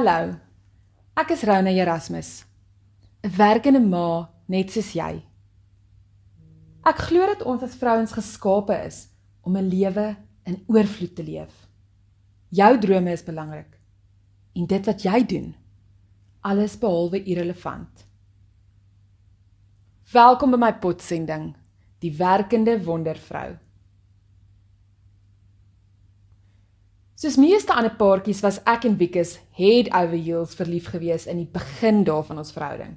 Hallo. Ek is Rona Erasmus. 'n Werkende ma net soos jy. Ek glo dat ons as vrouens geskape is om 'n lewe in oorvloed te leef. Jou drome is belangrik en dit wat jy doen, alles behalwe irrelevant. Welkom by my potsending, die werkende wondervrou. Soos meeste ander paartjies was ek en Wikus head over heels verlief gewees in die begin daarvan ons verhouding.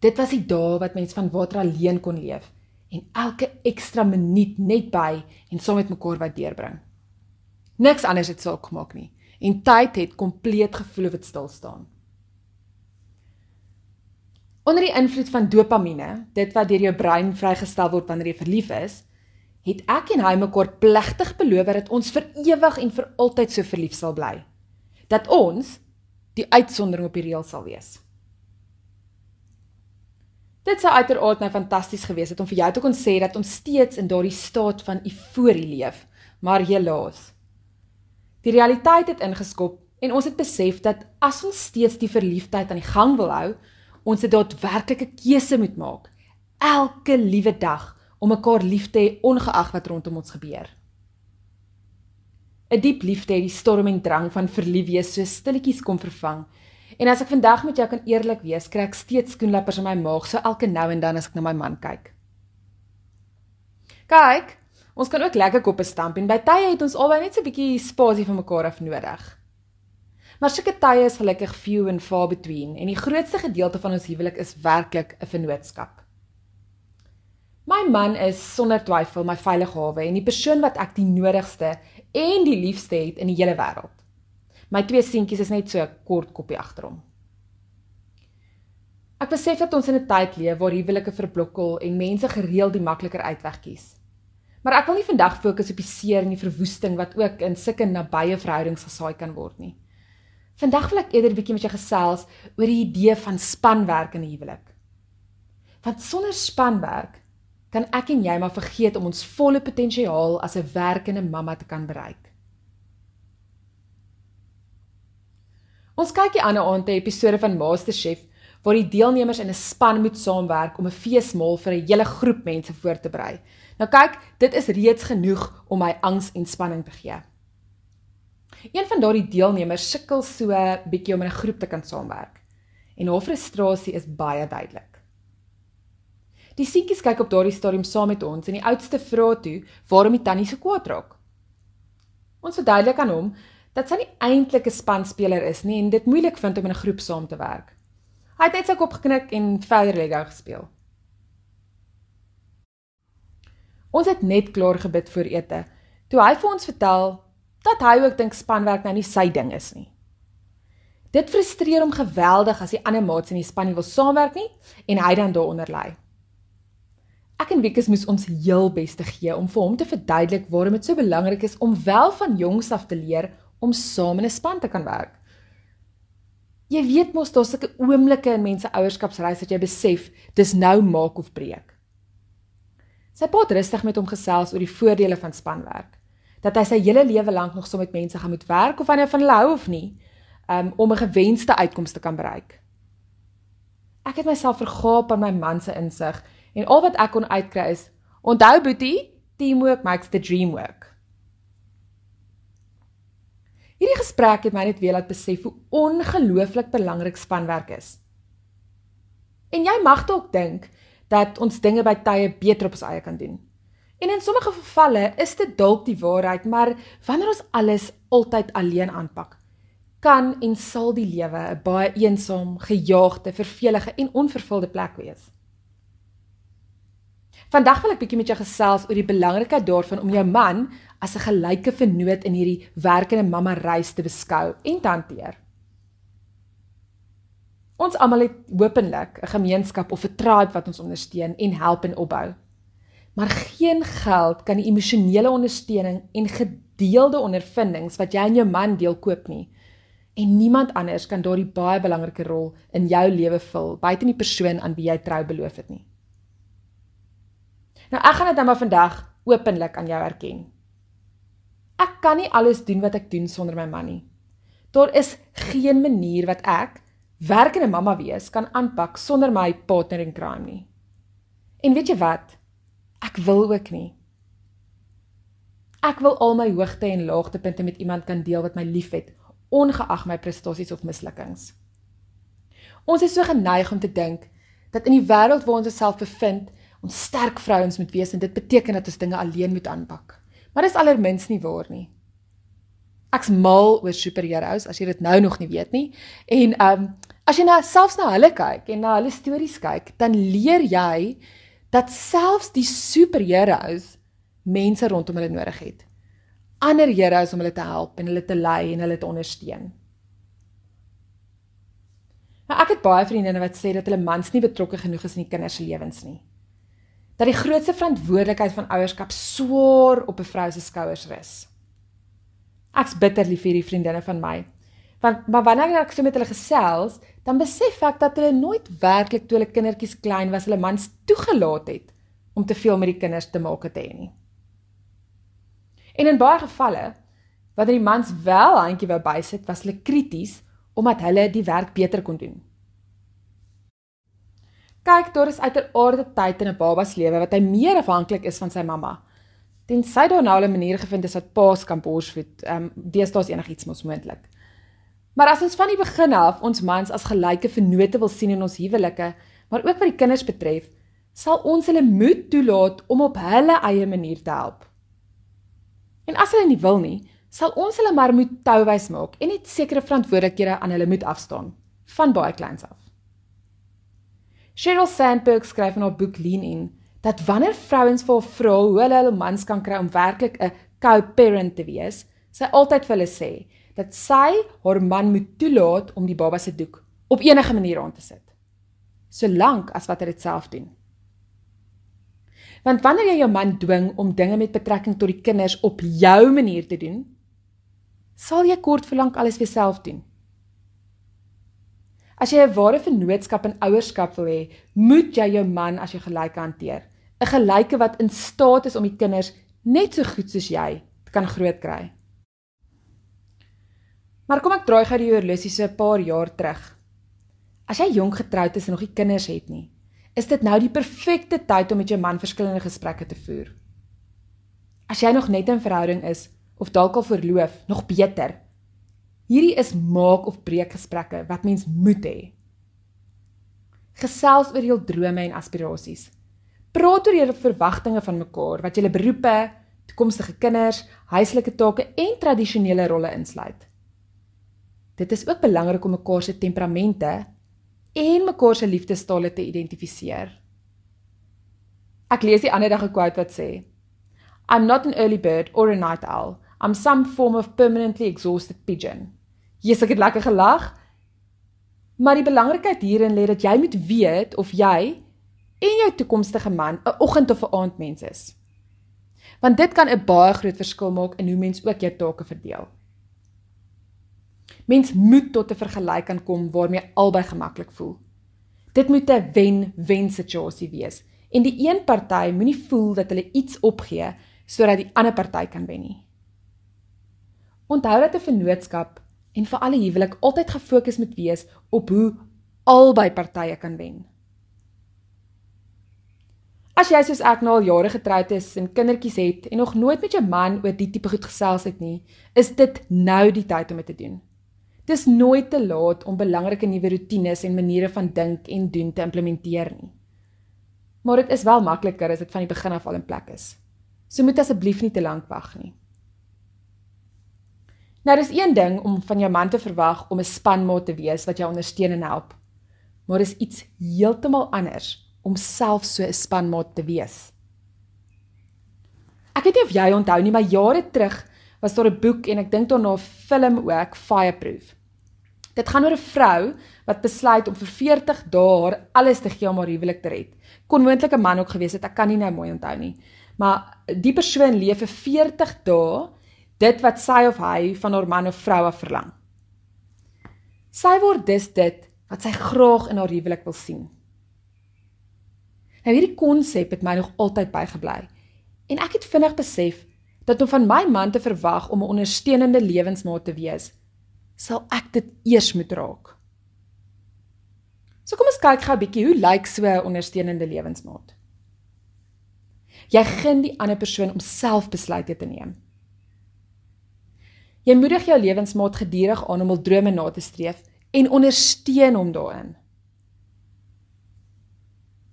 Dit was die dae wat mens van water alleen kon leef en elke ekstra minuut net by en saam met mekaar wat deurbring. Niks anders het saak gemaak nie en tyd het kompleet gevoel of dit stil staan. Onder die invloed van dopamine, dit wat deur jou brein vrygestel word wanneer jy verlief is, het ek en hy mekaar plegtig beloof dat ons vir ewig en vir altyd so verlief sal bly. Dat ons die uitsondering op die reël sal wees. Dit sou uiteraard nou fantasties gewees het om vir jou te kon sê dat ons steeds in daardie staat van euforie leef, maar helaas. Die realiteit het ingeskop en ons het besef dat as ons steeds die verliefdheid aan die gang wil hou, ons 'n daadwerklike keuse moet maak elke liewe dag om mekaar lief te hê ongeag wat rondom ons gebeur. 'n Diep liefde het die storm en drang van verlief wees so stilletjies kom vervang En as ek vandag met jou kan eerlik wees, kry ek steeds skoenlappers in my maag so elke nou en dan as ek na my man kyk. Kyk, ons kan ook lekker koppe stamp en by tye het ons albei net so 'n bietjie spasie vir mekaar af nodig. Maar sulke tye is gelukkig few and far between en die grootste gedeelte van ons huwelik is werklik 'n vennootskap. My man is sonder twyfel my veilige hawe en die persoon wat ek die nodigste en die liefste het in die hele wêreld. My twee seentjies is net so 'n kort koppie agter hom. Ek besef dat ons in 'n tyd leef waar huwelike verblokkel en mense gereeld die makliker uitweg kies. Maar ek wil nie vandag fokus op die seer en die verwoesting wat ook in sulke nabye verhoudings gesaai kan word nie. Vandag wil ek eerder 'n bietjie met jou gesels oor die idee van spanwerk in 'n huwelik. Want sonder spanwerk kan ek en jy maar vergeet om ons volle potensiaal as 'n werkende mamma te kan bereik. Ons kyk die ander aand 'n episode van MasterChef waar die deelnemers in 'n span moet saamwerk om 'n feesmaal vir 'n hele groep mense voor te berei. Nou kyk, dit is reeds genoeg om my angs en spanning te gee. Een van daardie deelnemers sukkel so bietjie om in 'n groep te kan saamwerk. En haar frustrasie is baie duidelik. Die seentjies kyk op daardie stadium saam met ons en die oudste vra toe waarom die tannie so kwaad raak. Ons verduidelik aan hom dat sy nie eintlik 'n spanspeler is nie en dit moeilik vind om in 'n groep saam te werk. Hy het net sy kop geknik en verder Lego gespeel. Ons het net klaar gebid voor ete toe hy vir ons vertel dat hy ook dink spanwerk nou nie sy ding is nie. Dit frustreer hom geweldig as die ander maats in die span nie wil saamwerk nie en hy dan daaronder lê. Ek en Wikus moes ons heel beste gee om vir hom te verduidelik waarom dit so belangrik is om wel van jongs af te leer om saam in 'n span te kan werk. Jy weet mos daar's sulke oomblikke in mense ouerskapsreis dat jy besef dis nou maak of breek. Sy pa het rustig met hom gesels oor die voordele van spanwerk. Dat hy sy hele lewe lank nog saam met mense gaan moet werk of hy nou van hulle hou of nie, um, om 'n gewenste uitkoms te kan bereik. Ek het myself vergaap aan my man se insig en al wat ek kon uitkry is: "Onthou Boetie, teamwork makes the dream work." Hierdie gesprek het my net weer laat besef hoe ongelooflik belangrik spanwerk is. En jy mag dalk dink dat ons dinge by tye beter op ons eie kan doen. En in sommige gevalle is dit dalk die waarheid, maar wanneer ons alles altyd alleen aanpak, kan en sal die lewe 'n baie eensaam, gejaagde, vervelige en onvervulde plek wees. Vandag wil ek bietjie met jou gesels oor die belangrikheid daarvan om jou man as 'n gelyke vennoot in hierdie werkende mamma reis te beskou en te hanteer. Ons almal het hopelik 'n gemeenskap of 'n tribe wat ons ondersteun en help en opbou. Maar geen geld kan die emosionele ondersteuning en gedeelde ondervindings wat jy en jou man deel koop nie. En niemand anders kan daardie baie belangrike rol in jou lewe vul buite die persoon aan wie jy trou beloof het nie. Nou ek gaan dit nou maar vandag openlik aan jou erken. Ek kan nie alles doen wat ek doen sonder my man nie. Daar is geen manier wat ek werkende mamma wees kan aanpak sonder my partner in crime nie. En weet jy wat? Ek wil ook nie. Ek wil al my hoogte en laagtepunte met iemand kan deel wat my liefhet, ongeag my prestasies of mislukkings. Ons is so geneig om te dink dat in die wêreld waar ons osself bevind, ons sterk vrouens moet wees en dit beteken dat ons dinge alleen moet aanpak. Maar dis allermins nie waar nie. Ek's mal oor superheroes as jy dit nou nog nie weet nie. En ehm um, as jy nou selfs na hulle kyk en na hulle stories kyk, dan leer jy dat selfs die superheroes mense rondom hulle nodig het. Ander heroes om hulle te help en hulle te lei en hulle te ondersteun. Nou ek het baie vriendinne wat sê dat hulle mans nie betrokke genoeg is in die kinders se lewens nie. Dat die grootste verantwoordelikheid van ouerskap swaar op 'n vrou se skouers rus. Ek's bitter lief vir hierdie vriendinne van my. Want maar wanneer ek so met hulle gesels, dan besef ek dat hulle nooit werklik toe hulle kindertjies klein was, hulle mans toegelaat het om te veel met die kinders te maak te hê nie. En in baie gevalle, wanneer die mans wel handjie wou bysit, was hulle krities omdat hulle die werk beter kon doen. Kyk, daar is uiteraard 'n tyd in 'n baba se lewe wat hy meer afhanklik is van sy mamma. Tensy daar nou 'n manier gevind is dat paas kan borsvoed, ehm um, deesdae is enigiets mos moontlik. Maar as ons van die begin af ons mans as gelyke vennote wil sien in ons huwelike, maar ook wat die kinders betref, sal ons hulle moed toelaat om op hulle eie manier te help. En as hulle nie wil nie, sal ons hulle maar moet touwys maak en net sekere verantwoordelikhede aan hulle moet afstaan van baie kleins af. Sheryl Sandberg skryf in haar boek Lean In dat wanneer vrouens vir vra hoe hulle hul mans kan kry om werklik 'n co-parent te wees, sy altyd vir hulle sê dat sy haar man moet toelaat om die baba se doek op enige manier aan te sit. Solank as wat hy dit self doen. Want wanneer jy jou man dwing om dinge met betrekking tot die kinders op jou manier te doen, sal jy kort vir lank alles weer self doen. As jy 'n ware vennootskap en ouerskap wil hê, moet jy jou man as jou gelyke hanteer. 'n Gelyke wat in staat is om die kinders net so goed soos jy kan grootkry. Maar kom ek draai gou die horlosie so 'n paar jaar terug. As jy jonk getroud is en nog nie kinders het nie, is dit nou die perfekte tyd om met jou man verskillende gesprekke te voer. As jy nog net in verhouding is of dalk al verloof, nog beter. Hierdie is maak of breek gesprekke wat mens moet hê. Gesels oor jou drome en aspirasies. Praat oor jou verwagtinge van mekaar, wat julle beroepe, toekomstige kinders, huislike take en tradisionele rolle insluit. Dit is ook belangrik om mekaar se temperamente en mekaar se liefdestale te identifiseer. Ek lees die ander dag 'n quote wat sê: I'm not an early bird or a night owl. I'm some form of permanently exhausted pigeon. Jesus, ek het lekker gelag. Maar die belangrikheid hierin lê dat jy moet weet of jy en jou toekomstige man 'n oggend of 'n aand mens is. Want dit kan 'n baie groot verskil maak in hoe mens ook jou take verdeel. Mens moet tot 'n vergelyk kan kom waarmee albei gemaklik voel. Dit moet 'n wen-wen situasie wees en die een party moenie voel dat hulle iets opgee sodat die ander party kan wen nie. Onthou dat 'n vennootskap en vir alle huwelik altyd gefokus moet wees op hoe albei partye kan wen. As jy soos ek nou al jare getroud is en kindertjies het en nog nooit met jou man oor die tipe goed gesels het nie, is dit nou die tyd om dit te doen. Dis nooit te laat om belangrike nuwe rotines en maniere van dink en doen te implementeer nie. Maar dit is wel makliker as dit van die begin af al in plek is. So moet asseblief nie te lank wag nie. Nou dis een ding om van jou man te verwag om 'n spanmaat te wees wat jou ondersteun en help. Maar dis iets heeltemal anders om self so 'n spanmaat te wees. Ek weet nie of jy onthou nie, maar jare terug was daar 'n boek en ek dink daarna 'n film ook, Fireproof. Dit gaan oor 'n vrou wat besluit om vir 40 dae haar alles te gee om haar huwelik te red. Kon moontlik 'n man ook gewees het, ek kan nie nou mooi onthou nie. Maar die persoon leef vir 40 dae dit wat sy of hy van haar man of vrou af verlang. Sy word dus dit wat sy graag in haar huwelik wil sien. Nou hierdie konsep het my nog altyd bygebly. En ek het vinnig besef dat om van my man te verwag om 'n ondersteunende lewensmaat te wees, sal ek dit eers moet raak. So kom ons kyk gou 'n bietjie hoe lyk so 'n ondersteunende lewensmaat. Jy gun die ander persoon om self besluite te neem. Jy moedig jou lewensmaat gedurig aan om hul drome na te streef en ondersteun hom daarin.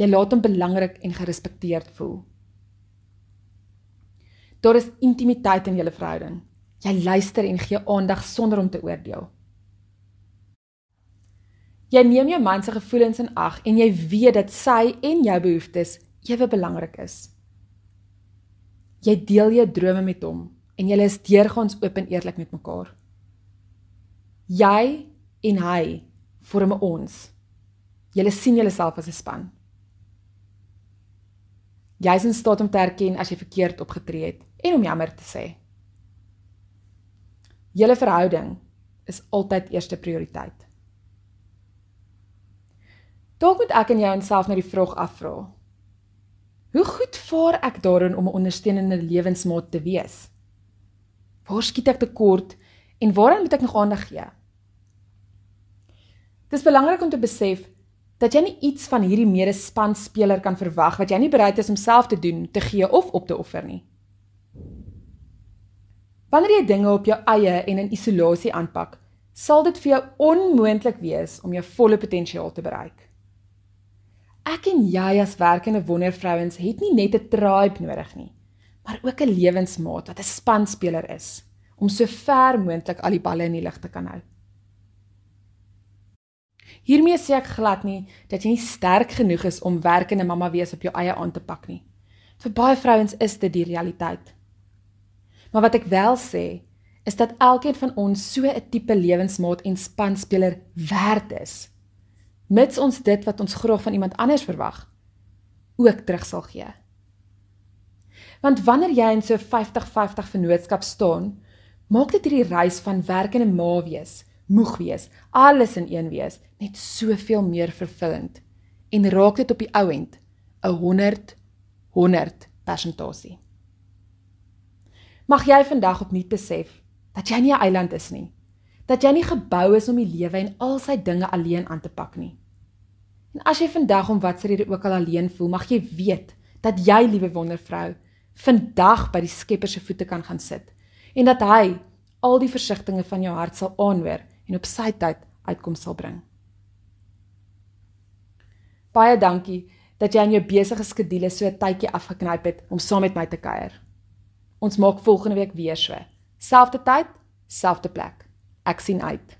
Jy laat hom belangrik en gerespekteerd voel. Daar is intimiteit in julle verhouding. Jy luister en gee aandag sonder om te oordeel. Jy neem jou man se gevoelens in ag en jy weet dat sy en jou behoeftes ewe belangrik is. Jy deel jou drome met hom en julle is deurgaans oop en eerlik met mekaar. Jy en hy vorm ons. Julle sien julleself as 'n span. Jy is in staat om te erken as jy verkeerd opgetree het en om jammer te sê. Julle verhouding is altyd eerste prioriteit. Dalk moet ek en jy onsself nou die vraag afvra. Hoe goed vaar ek daarin om 'n ondersteunende lewensmaat te wees? Waar skiet ek tekort en waaraan moet ek nog aandag gee? Dit is belangrik om te besef dat jy nie iets van hierdie medespanspeler kan verwag wat jy nie bereid is om self te doen, te gee of op te offer nie. Wanneer jy dinge op jou eie en in isolasie aanpak, sal dit vir jou onmoontlik wees om jou volle potensiaal te bereik. Ek en jy as werkende wondervrouens het nie net 'n tribe nodig nie, maar ook 'n lewensmaat wat 'n spanspeler is om so ver moontlik al die balle in die lug te kan hou. Hiermee sê ek glad nie dat jy nie sterk genoeg is om werkende mamma wees op jou eie aan te pak nie. Vir baie vrouens is dit die realiteit. Maar wat ek wel sê, is dat elkeen van ons so 'n tipe lewensmaat en spanspeler werd is. Mits ons dit wat ons graag van iemand anders verwag, ook terug sal gee. Want wanneer jy in so 50-50 vennootskap staan, maak dit hierdie reis van werkende ma wees, moeg wees, alles in een wees, net soveel meer vervullend en raak dit op die ou end 'n 100 100 persentasie. Mag jy vandag opnuut besef dat jy nie 'n eiland is nie. Dat jy nie gebou is om die lewe en al sy dinge alleen aan te pak nie. En as jy vandag om watter rede ook al alleen voel, mag jy weet dat jy, liewe wondervrou, vandag by die Skepper se voete kan gaan sit en dat hy al die versigtings van jou hart sal aanhoor en op sy tyd uitkoms sal bring. Baie dankie dat jy aan jou besige skedules so 'n tydjie afgeknyp het om saam met my te kuier. Ons maak volgende week weer so. Selfde tyd, selfde plek. Ek sien uit.